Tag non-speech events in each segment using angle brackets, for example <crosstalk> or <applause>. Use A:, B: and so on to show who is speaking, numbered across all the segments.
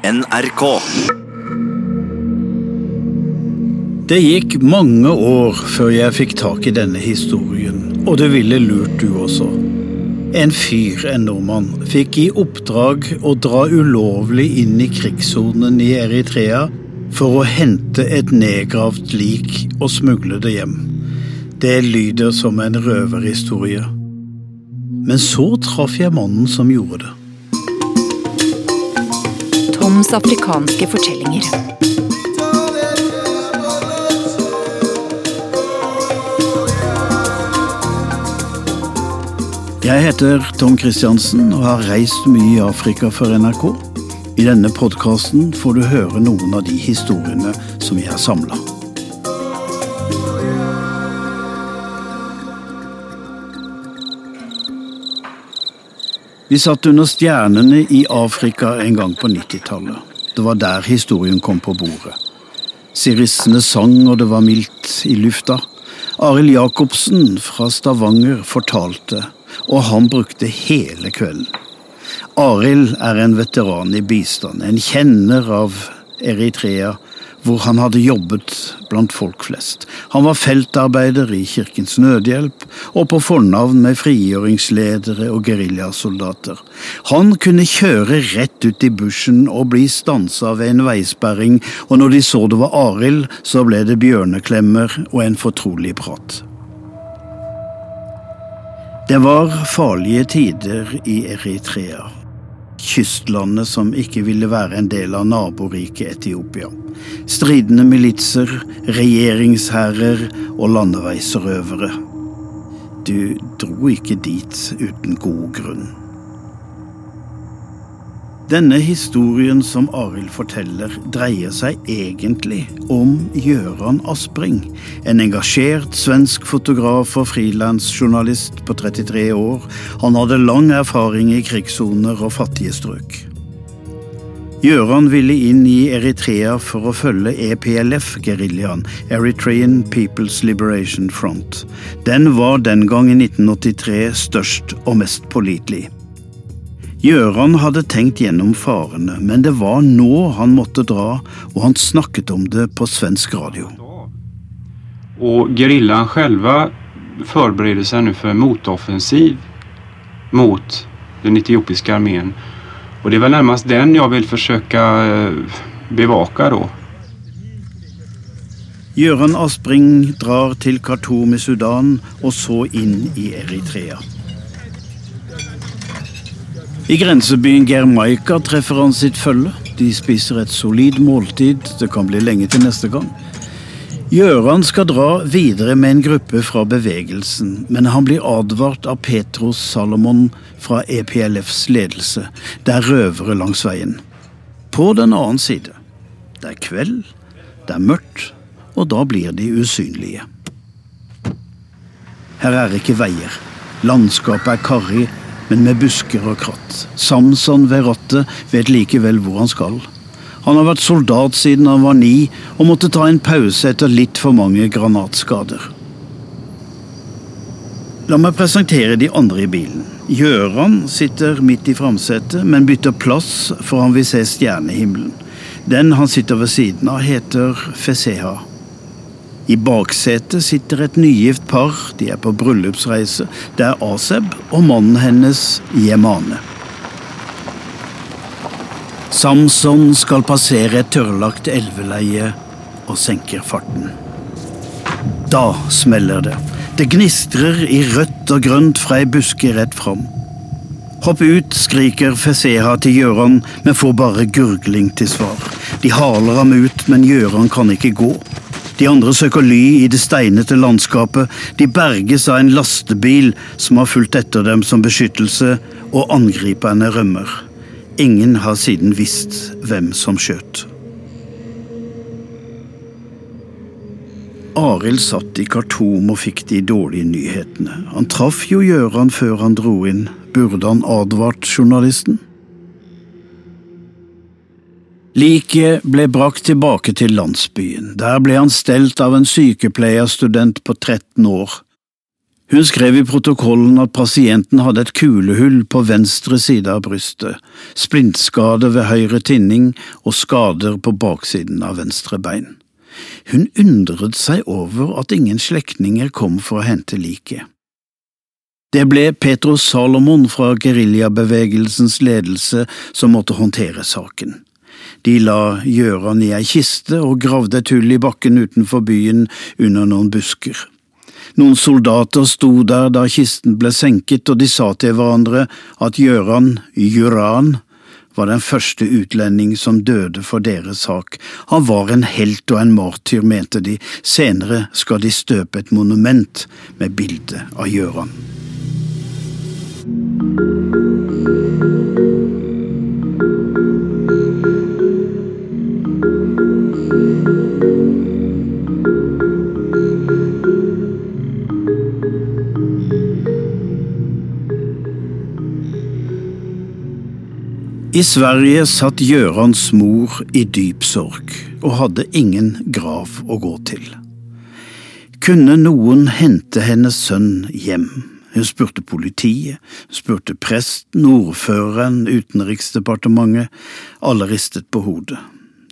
A: NRK.
B: Det gikk mange år før jeg fikk tak i denne historien, og det ville lurt du også. En fyr, en nordmann, fikk i oppdrag å dra ulovlig inn i krigssonen i Eritrea for å hente et nedgravd lik og smugle det hjem. Det lyder som en røverhistorie. Men så traff jeg mannen som gjorde det.
C: Toms afrikanske fortellinger.
B: Jeg heter Tom Kristiansen og har reist mye i Afrika for NRK. I denne podkasten får du høre noen av de historiene som jeg har samla. Vi satt under stjernene i Afrika en gang på 90-tallet. Det var der historien kom på bordet. Sirissene sang, og det var mildt i lufta. Arild Jacobsen fra Stavanger fortalte, og han brukte hele kvelden. Arild er en veteran i bistand, en kjenner av Eritrea, hvor han hadde jobbet blant folk flest. Han var feltarbeider i Kirkens Nødhjelp og på fornavn med frigjøringsledere og geriljasoldater. Han kunne kjøre rett ut i bushen og bli stansa ved en veisperring, og når de så det var Arild, så ble det bjørneklemmer og en fortrolig prat. Det var farlige tider i Eritrea kystlandet som ikke ville være en del av naboriket Etiopia. Stridende militser, regjeringsherrer og landeveisrøvere. Du dro ikke dit uten god grunn. Denne historien som Arild forteller, dreier seg egentlig om Gjøran Aspring. En engasjert svensk fotograf og frilansjournalist på 33 år. Han hadde lang erfaring i krigssoner og fattige strøk. Gjøran ville inn i Eritrea for å følge EPLF-geriljaen, Eritrean People's Liberation Front. Den var den gang i 1983 størst og mest pålitelig. Gjøran hadde tenkt gjennom farene, men det var nå han måtte dra, og han snakket om det på svensk radio.
D: Og geriljaen selv forbereder seg nå for en motoffensiv mot den etiopiske armeen. Og det er vel nærmest den jeg vil forsøke eh, bevaka då.
B: Gjøran Aspring drar til Khartoum i Sudan, og så inn i Eritrea. I grensebyen Germaika treffer han sitt følge. De spiser et solid måltid, det kan bli lenge til neste gang. Gjøran skal dra videre med en gruppe fra bevegelsen, men han blir advart av Petros Salomon fra EPLFs ledelse. Det er røvere langs veien. På den annen side. Det er kveld, det er mørkt, og da blir de usynlige. Her er ikke veier. Landskapet er karrig, men med busker og kratt. Samson ved rattet vet likevel hvor han skal. Han har vært soldat siden han var ni, og måtte ta en pause etter litt for mange granatskader. La meg presentere de andre i bilen. Gjøran sitter midt i framsetet, men bytter plass for han vil se stjernehimmelen. Den han sitter ved siden av, heter Feseha. I baksetet sitter et nygift par, de er på bryllupsreise. Det er Aseb og mannen hennes, Yemane. Samson skal passere et tørrlagt elveleie og senker farten. Da smeller det. Det gnistrer i rødt og grønt fra ei buske rett fram. Hopp ut, skriker Feseha til Gjøran, men får bare gurgling til svar. De haler ham ut, men Gjøran kan ikke gå. De andre søker ly i det steinete landskapet. De berges av en lastebil som har fulgt etter dem som beskyttelse, og angriperne rømmer. Ingen har siden visst hvem som skjøt. Arild satt i Khartoum og fikk de dårlige nyhetene. Han traff jo Gjøran før han dro inn. Burde han advart journalisten? Liket ble brakt tilbake til landsbyen. Der ble han stelt av en sykepleierstudent på 13 år. Hun skrev i protokollen at pasienten hadde et kulehull på venstre side av brystet, splintskade ved høyre tinning og skader på baksiden av venstre bein. Hun undret seg over at ingen slektninger kom for å hente liket. Det ble Petros Salomon fra geriljabevegelsens ledelse som måtte håndtere saken. De la Gjøran i ei kiste og gravde et hull i bakken utenfor byen under noen busker. Noen soldater sto der da kisten ble senket, og de sa til hverandre at Gjøran, Juran, var den første utlending som døde for deres sak. Han var en helt og en martyr, mente de. Senere skal de støpe et monument med bilde av Gjøran. I Sverige satt Gjørans mor i dyp sorg og hadde ingen grav å gå til. Kunne noen hente hennes sønn hjem? Hun spurte politiet, spurte presten, ordføreren, Utenriksdepartementet. Alle ristet på hodet.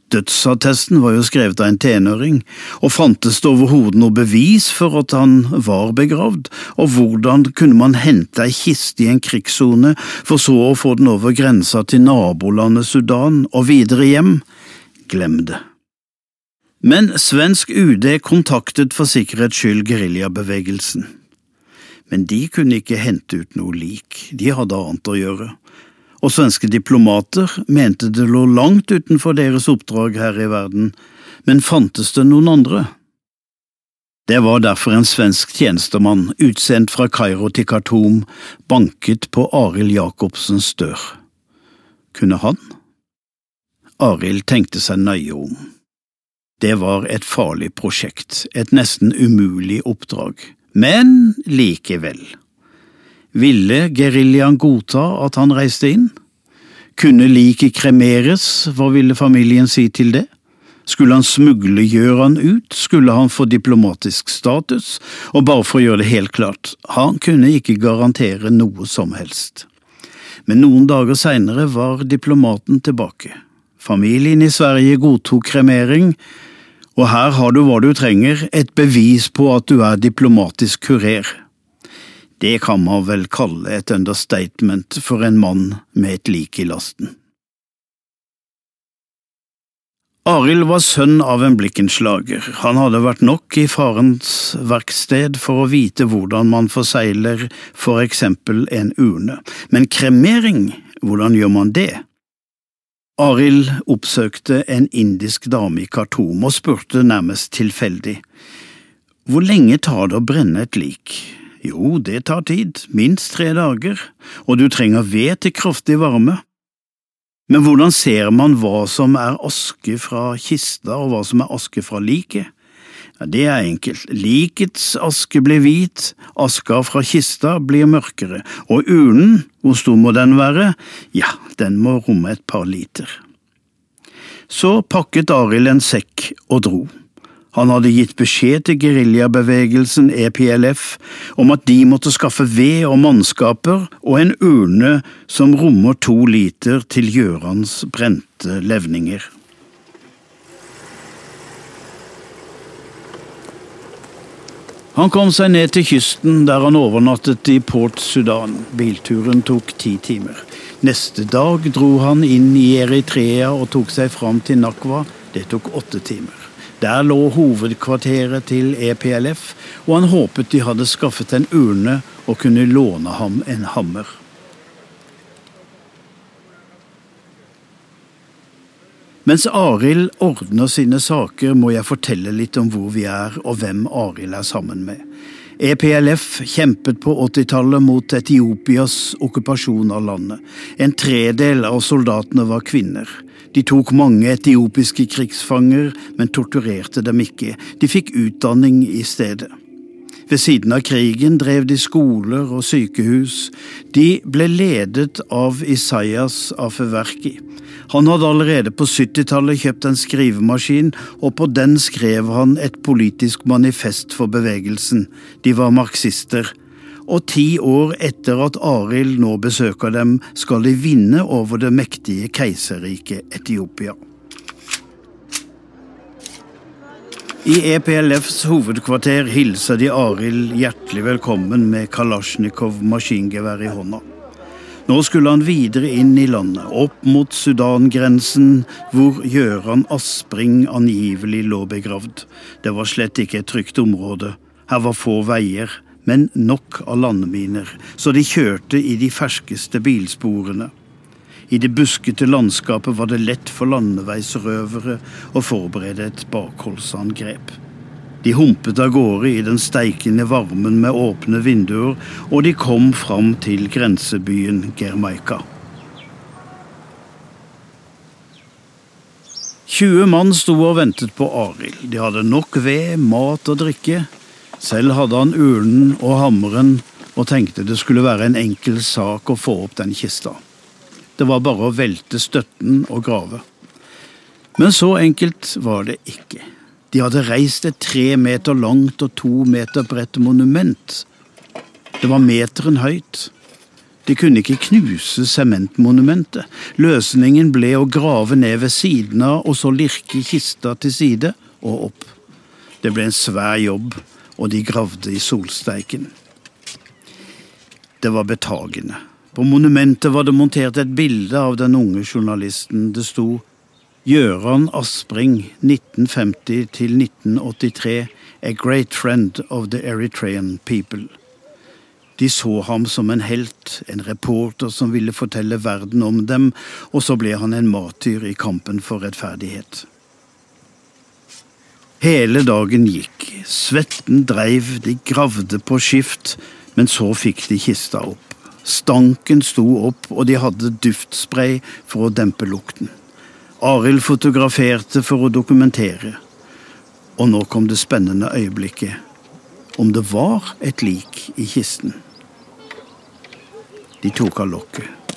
B: Dødsattesten var jo skrevet av en tenåring, og fantes det overhodet noe bevis for at han var begravd, og hvordan kunne man hente ei kiste i en krigssone for så å få den over grensa til nabolandet Sudan og videre hjem? Glem det. Men svensk UD kontaktet for sikkerhets skyld geriljabevegelsen. Men de kunne ikke hente ut noe lik, de hadde annet å gjøre og svenske diplomater mente det lå langt utenfor deres oppdrag her i verden, men fantes det noen andre? Det var derfor en svensk tjenestemann, utsendt fra Kairo til Khartoum, banket på Arild Jacobsens dør. Kunne han? Arild tenkte seg nøye om. Det var et farlig prosjekt, et nesten umulig oppdrag, men likevel. Ville geriljaen godta at han reiste inn? Kunne liket kremeres, hva ville familien si til det? Skulle han smugle Gjøran ut, skulle han få diplomatisk status, og bare for å gjøre det helt klart, han kunne ikke garantere noe som helst. Men noen dager seinere var diplomaten tilbake. Familien i Sverige godtok kremering, og her har du hva du trenger, et bevis på at du er diplomatisk kurer. Det kan man vel kalle et understatement for en mann med et lik i lasten. Arild var sønn av en blikkenslager, han hadde vært nok i farens verksted for å vite hvordan man forsegler for eksempel en urne, men kremering, hvordan gjør man det? Arild oppsøkte en indisk dame i Khartoum og spurte nærmest tilfeldig, hvor lenge tar det å brenne et lik? Jo, det tar tid, minst tre dager, og du trenger ved til kraftig varme. Men hvordan ser man hva som er aske fra kista og hva som er aske fra liket? Ja, det er enkelt, likets aske blir hvit, aska fra kista blir mørkere, og urnen, hvor stor må den være? Ja, den må romme et par liter. Så pakket Arild en sekk og dro. Han hadde gitt beskjed til geriljabevegelsen EPLF om at de måtte skaffe ved og mannskaper og en urne som rommer to liter til Gjørans brente levninger. Han kom seg ned til kysten, der han overnattet i Port Sudan. Bilturen tok ti timer. Neste dag dro han inn i Eritrea og tok seg fram til Nakwa. Det tok åtte timer. Der lå hovedkvarteret til EPLF, og han håpet de hadde skaffet en urne og kunne låne ham en hammer. Mens Arild ordner sine saker, må jeg fortelle litt om hvor vi er og hvem Arild er sammen med. EPLF kjempet på 80-tallet mot Etiopias okkupasjon av landet. En tredel av soldatene var kvinner. De tok mange etiopiske krigsfanger, men torturerte dem ikke. De fikk utdanning i stedet. Ved siden av krigen drev de skoler og sykehus. De ble ledet av Isaias Afeverki. Han hadde allerede på 70-tallet kjøpt en skrivemaskin, og på den skrev han et politisk manifest for bevegelsen. De var marxister. og ti år etter at Arild nå besøker dem, skal de vinne over det mektige keiserriket Etiopia. I EPLFs hovedkvarter hilser de Arild hjertelig velkommen med Kalasjnikov maskingevær i hånda. Nå skulle han videre inn i landet, opp mot Sudan-grensen, hvor Gjøran Aspring angivelig lå begravd. Det var slett ikke et trygt område. Her var få veier, men nok av landminer, så de kjørte i de ferskeste bilsporene. I det buskete landskapet var det lett for landeveisrøvere å forberede et bakholdsangrep. De humpet av gårde i den steikende varmen med åpne vinduer, og de kom fram til grensebyen Germaika. 20 mann sto og ventet på Arild. De hadde nok ved, mat og drikke. Selv hadde han urnen og hammeren og tenkte det skulle være en enkel sak å få opp den kista. Det var bare å velte støtten og grave. Men så enkelt var det ikke. De hadde reist et tre meter langt og to meter bredt monument. Det var meteren høyt. De kunne ikke knuse sementmonumentet. Løsningen ble å grave ned ved siden av og så lirke kista til side og opp. Det ble en svær jobb, og de gravde i solsteiken. Det var betagende. På monumentet var det montert et bilde av den unge journalisten. Det sto Gjøran Aspring, 1950 til 1983, a great friend of the Eritrean people. De så ham som en helt, en reporter som ville fortelle verden om dem, og så ble han en martyr i kampen for rettferdighet. Hele dagen gikk, svetten dreiv, de gravde på skift, men så fikk de kista opp. Stanken sto opp, og de hadde duftspray for å dempe lukten. Arild fotograferte for å dokumentere. Og nå kom det spennende øyeblikket. Om det var et lik i kisten. De tok av lokket.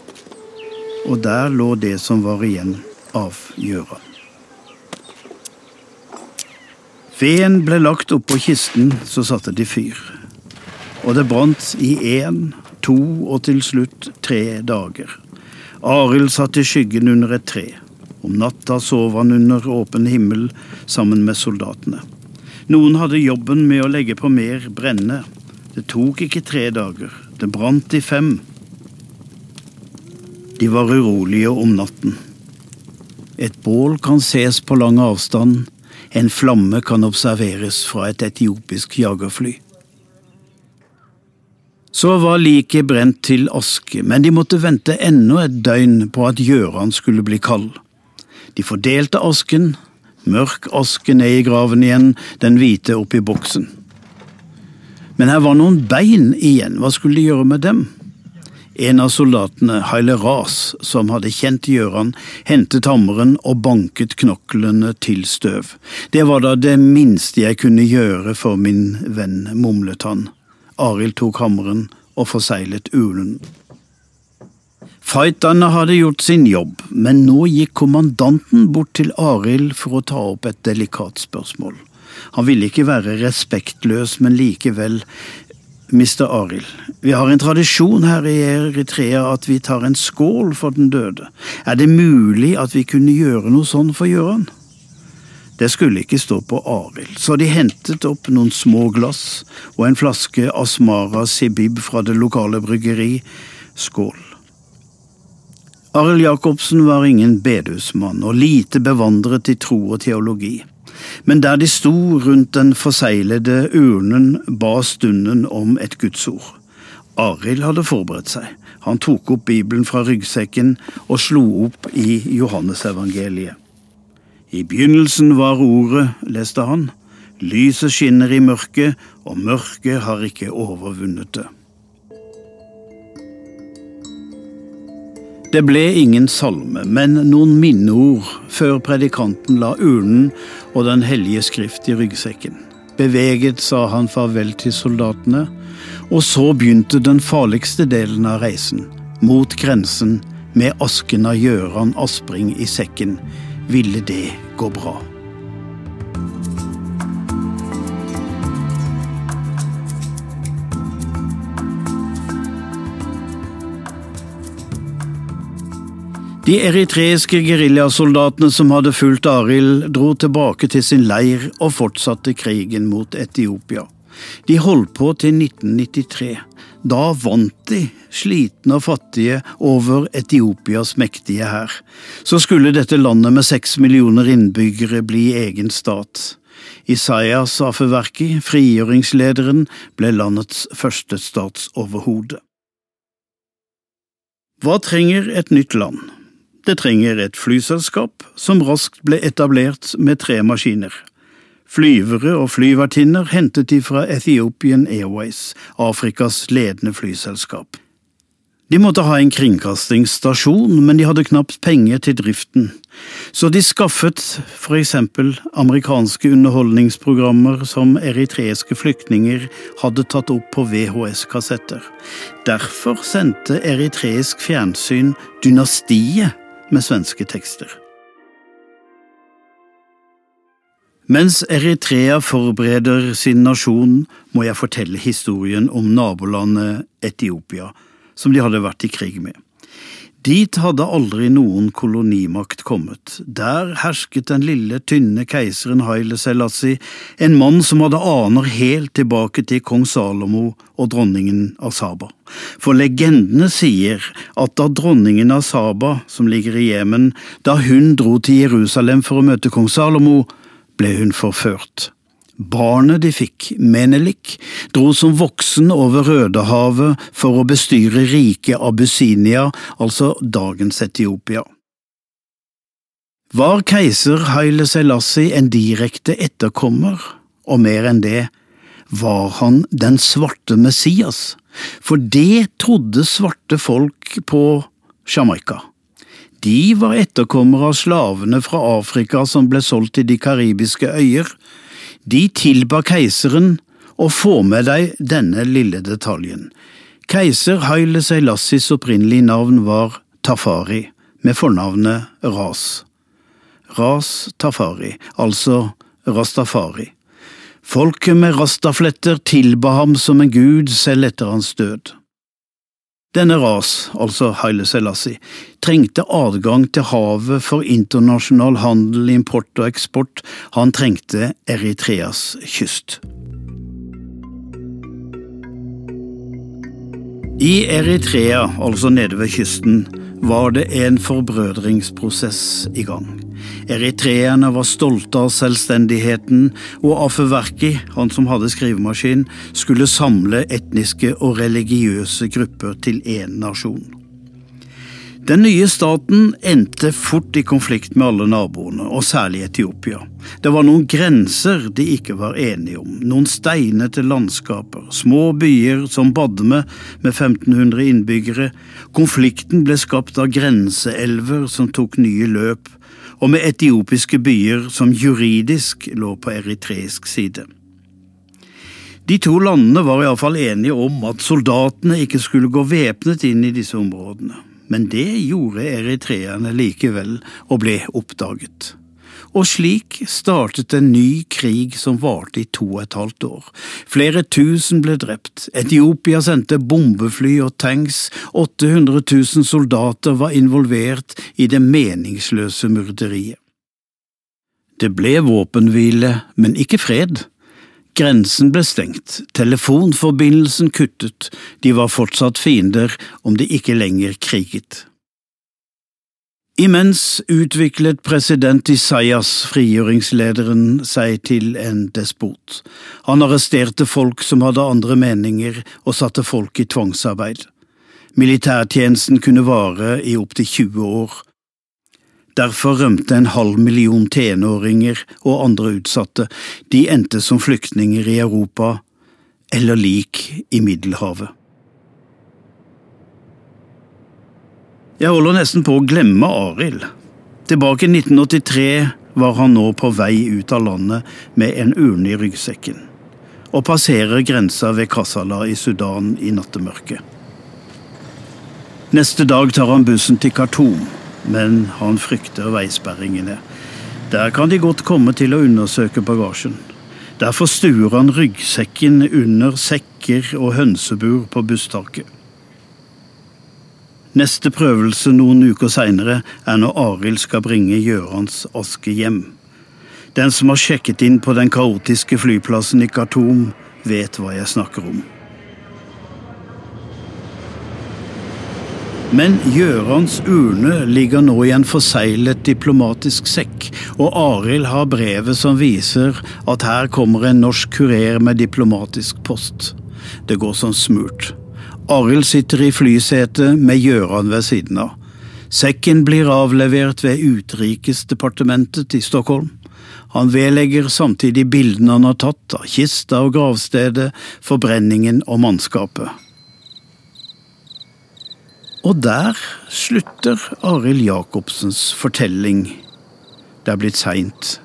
B: Og der lå det som var igjen av gjøra. Veden ble lagt oppå kisten, så satte de fyr. Og det brant i én, to og til slutt tre dager. Arild satt i skyggen under et tre. Om natta sov han under åpen himmel sammen med soldatene. Noen hadde jobben med å legge på mer brenne. Det tok ikke tre dager. Det brant i fem. De var urolige om natten. Et bål kan ses på lang avstand, en flamme kan observeres fra et etiopisk jagerfly. Så var liket brent til aske, men de måtte vente enda et døgn på at Gjøran skulle bli kald. De fordelte asken, mørk aske ned i graven igjen, den hvite oppi boksen. Men her var noen bein igjen, hva skulle de gjøre med dem? En av soldatene, Haile Ras, som hadde kjent Gjøran, hentet hammeren og banket knoklene til støv. Det var da det minste jeg kunne gjøre for min venn, mumlet han. Arild tok hammeren og forseglet ulen. Fighterne hadde gjort sin jobb, men nå gikk kommandanten bort til Arild for å ta opp et delikat spørsmål. Han ville ikke være respektløs, men likevel Mr. Arild, vi har en tradisjon her i Eritrea at vi tar en skål for den døde. Er det mulig at vi kunne gjøre noe sånn for Gjøran? Det skulle ikke stå på Arild, så de hentet opp noen små glass og en flaske Asmara Sibib fra det lokale bryggeri. Skål. Arild Jacobsen var ingen bedehusmann og lite bevandret i tro og teologi men der de sto rundt den forseglede urnen, ba stunden om et gudsord. Arild hadde forberedt seg. Han tok opp Bibelen fra ryggsekken og slo opp i Johannesevangeliet. I begynnelsen var Ordet, leste han. Lyset skinner i mørket, og mørket har ikke overvunnet det. Det ble ingen salme, men noen minneord før predikanten la urnen og Den hellige skrift i ryggsekken. Beveget sa han farvel til soldatene, og så begynte den farligste delen av reisen, mot grensen, med asken av Gjøran Aspring i sekken ville det gå bra. De eritreiske geriljasoldatene som hadde fulgt Arild, dro tilbake til sin leir og fortsatte krigen mot Etiopia. De holdt på til 1993. Da vant de, slitne og fattige, over Etiopias mektige hær. Så skulle dette landet med seks millioner innbyggere bli egen stat. Isaias Afeverki, frigjøringslederen, ble landets første statsoverhode. Hva trenger et nytt land? Det trenger et flyselskap, som raskt ble etablert med tre maskiner. Flyvere og flyvertinner hentet de fra Ethiopian Airways, Afrikas ledende flyselskap. De måtte ha en kringkastingsstasjon, men de hadde knapt penger til driften, så de skaffet for eksempel amerikanske underholdningsprogrammer som eritreiske flyktninger hadde tatt opp på VHS-kassetter. Derfor sendte eritreisk fjernsyn Dynastiet med svenske tekster. Mens Eritrea forbereder sin nasjon, må jeg fortelle historien om nabolandet Etiopia, som de hadde vært i krig med. Dit hadde aldri noen kolonimakt kommet. Der hersket den lille, tynne keiseren Haile Selassie, en mann som hadde aner helt tilbake til kong Salomo og dronningen av Saba. For legendene sier at da dronningen av Saba, som ligger i Jemen, da hun dro til Jerusalem for å møte kong Salomo, ble hun forført. Barnet de fikk, Menelik, dro som voksen over Rødehavet for å bestyre riket Abyssinia, altså dagens Etiopia. Var keiser Haile Selassie en direkte etterkommer, og mer enn det, var han den svarte Messias, for det trodde svarte folk på Jamaica. De var etterkommere av slavene fra Afrika som ble solgt til de karibiske øyer, de tilba keiseren å få med deg denne lille detaljen. Keiser Haile Seilassis opprinnelige navn var Tafari, med fornavnet Ras. Ras Tafari, altså Rastafari. Folket med rastafletter tilba ham som en gud selv etter hans død. Denne ras, altså Haile Selassie, trengte adgang til havet for internasjonal handel, import og eksport, han trengte Eritreas kyst. I Eritrea, altså nede ved kysten, var det en forbrødringsprosess i gang. Eritreerne var stolte av selvstendigheten, og Afeverki, han som hadde skrivemaskin, skulle samle etniske og religiøse grupper til én nasjon. Den nye staten endte fort i konflikt med alle naboene, og særlig Etiopia. Det var noen grenser de ikke var enige om, noen steinete landskaper, små byer som Badme med 1500 innbyggere. Konflikten ble skapt av grenseelver som tok nye løp, og med etiopiske byer som juridisk lå på eritreisk side. De to landene var iallfall enige om at soldatene ikke skulle gå væpnet inn i disse områdene, men det gjorde eritreerne likevel og ble oppdaget og slik startet en ny krig som varte i to og et halvt år. Flere tusen ble drept, Etiopia sendte bombefly og tanks, 800 000 soldater var involvert i det meningsløse myrderiet. Det ble våpenhvile, men ikke fred. Grensen ble stengt, telefonforbindelsen kuttet, de var fortsatt fiender om de ikke lenger kriget. Imens utviklet president Isaias, frigjøringslederen, seg til en despot. Han arresterte folk som hadde andre meninger, og satte folk i tvangsarbeid. Militærtjenesten kunne vare i opptil 20 år. Derfor rømte en halv million tenåringer og andre utsatte, de endte som flyktninger i Europa eller lik i Middelhavet. Jeg holder nesten på å glemme Arild. Tilbake i 1983 var han nå på vei ut av landet med en urne i ryggsekken, og passerer grensa ved Kassala i Sudan i nattemørket. Neste dag tar han bussen til Khartoum, men han frykter veisperringene. Der kan de godt komme til å undersøke bagasjen. Derfor stuer han ryggsekken under sekker og hønsebur på busstaket. Neste prøvelse noen uker seinere er når Arild skal bringe Gjørans aske hjem. Den som har sjekket inn på den kaotiske flyplassen i Khartoum, vet hva jeg snakker om. Men Gjørans urne ligger nå i en forseglet diplomatisk sekk, og Arild har brevet som viser at her kommer en norsk kurer med diplomatisk post. Det går som smurt. Arild sitter i flysetet med Gjøran ved siden av. Sekken blir avlevert ved Utrikesdepartementet i Stockholm. Han vedlegger samtidig bildene han har tatt av kista og gravstedet, forbrenningen og mannskapet. Og der slutter Arild Jacobsens fortelling. Det er blitt seint.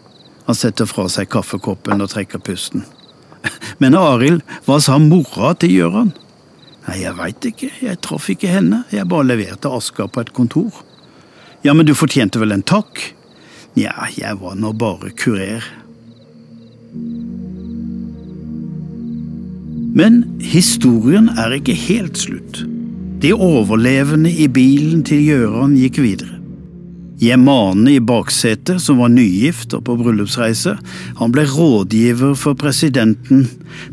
B: Han setter fra seg kaffekoppen og trekker pusten. <laughs> Men Arild, hva sa mora til Gjøran? Nei, jeg veit ikke, jeg traff ikke henne, jeg bare leverte aska på et kontor. Ja, men du fortjente vel en takk? Nja, jeg var nå bare kurer. Men historien er ikke helt slutt. De overlevende i bilen til Gjøran gikk videre. Jemane i baksetet, som var nygift og på bryllupsreise, han ble rådgiver for presidenten,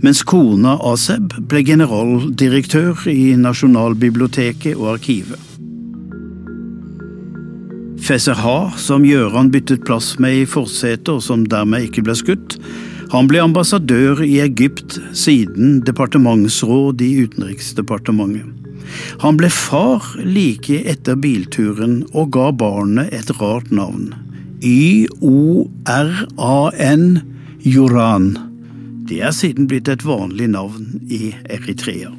B: mens kona Aseb ble generaldirektør i Nasjonalbiblioteket og Arkivet. Fesser Ha, som Gjøran byttet plass med i forsetet, og som dermed ikke ble skutt, han ble ambassadør i Egypt siden departementsråd i Utenriksdepartementet. Han ble far like etter bilturen og ga barnet et rart navn. Y-O-R-A-N Joran. Det er siden blitt et vanlig navn i Eritrea.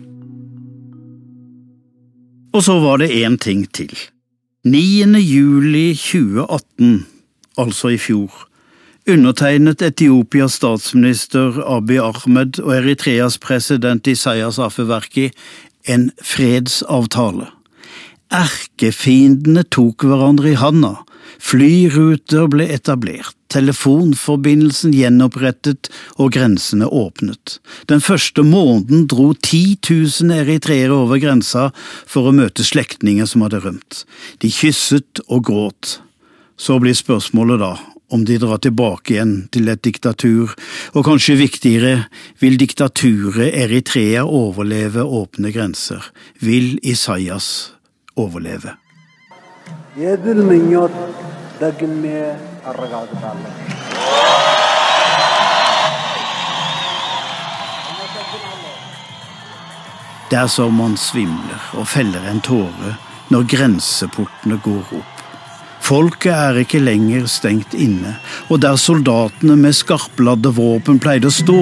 B: Og så var det én ting til. 9. juli 2018, altså i fjor, undertegnet Etiopias statsminister Abiy Ahmed og Eritreas president Isayas Afewerki en fredsavtale. Erkefiendene tok hverandre i handa, flyruter ble etablert, telefonforbindelsen gjenopprettet og grensene åpnet. Den første måneden dro 10 000 eritreere over grensa for å møte slektninger som hadde rømt. De kysset og gråt. Så blir spørsmålet da om de drar tilbake igjen til et diktatur, og kanskje viktigere, vil diktaturet Eritrea overleve åpne grenser? Vil Isaias overleve? Det er som man svimler og feller en tåre når grenseportene går opp. Folket er ikke lenger stengt inne, og der soldatene med skarpladde våpen pleide å stå,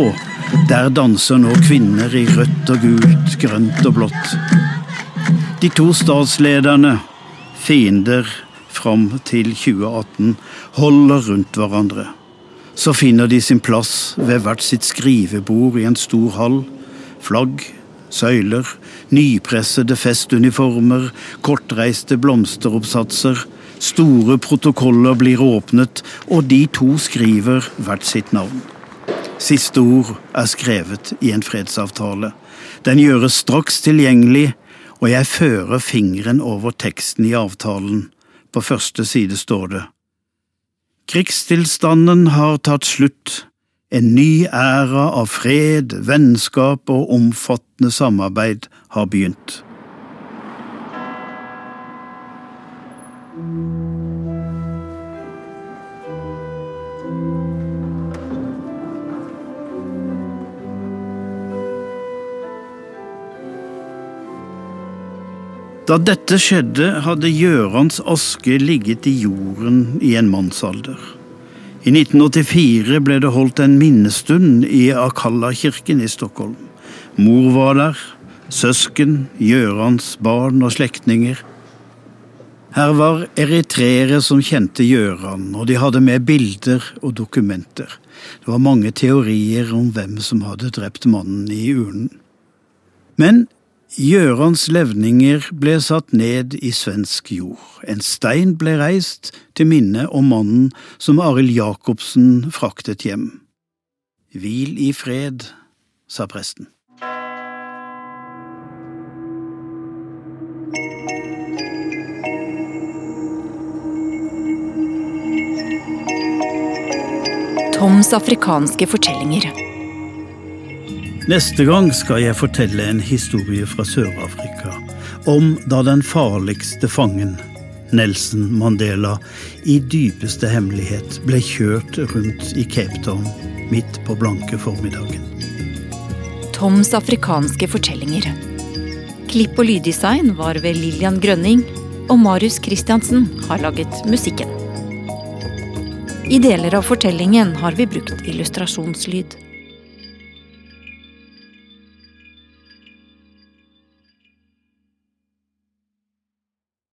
B: der danser nå kvinner i rødt og gult, grønt og blått. De to statslederne, fiender fram til 2018, holder rundt hverandre. Så finner de sin plass ved hvert sitt skrivebord i en stor hall. Flagg, søyler, nypressede festuniformer, kortreiste blomsteroppsatser Store protokoller blir åpnet, og de to skriver hvert sitt navn. Siste ord er skrevet i en fredsavtale. Den gjøres straks tilgjengelig, og jeg fører fingeren over teksten i avtalen. På første side står det Krigstilstanden har tatt slutt. En ny æra av fred, vennskap og omfattende samarbeid har begynt. Da dette skjedde, hadde Gjørans aske ligget i jorden i en mannsalder. I 1984 ble det holdt en minnestund i Akalla-kirken i Stockholm. Mor var der, søsken, Gjørans barn og slektninger. Her var eritreere som kjente Gjøran, og de hadde med bilder og dokumenter. Det var mange teorier om hvem som hadde drept mannen i urnen. Men Gjørans levninger ble satt ned i svensk jord. En stein ble reist til minne om mannen som Arild Jacobsen fraktet hjem. Hvil i fred, sa presten.
C: Toms afrikanske fortellinger.
B: Neste gang skal jeg fortelle en historie fra Sør-Afrika. Om da den farligste fangen, Nelson Mandela, i dypeste hemmelighet ble kjørt rundt i Cape Town midt på blanke formiddagen.
C: Toms afrikanske fortellinger. Klipp og lyddesign var ved Lillian Grønning, og Marius Christiansen har laget musikken. I deler av fortellingen har vi brukt illustrasjonslyd.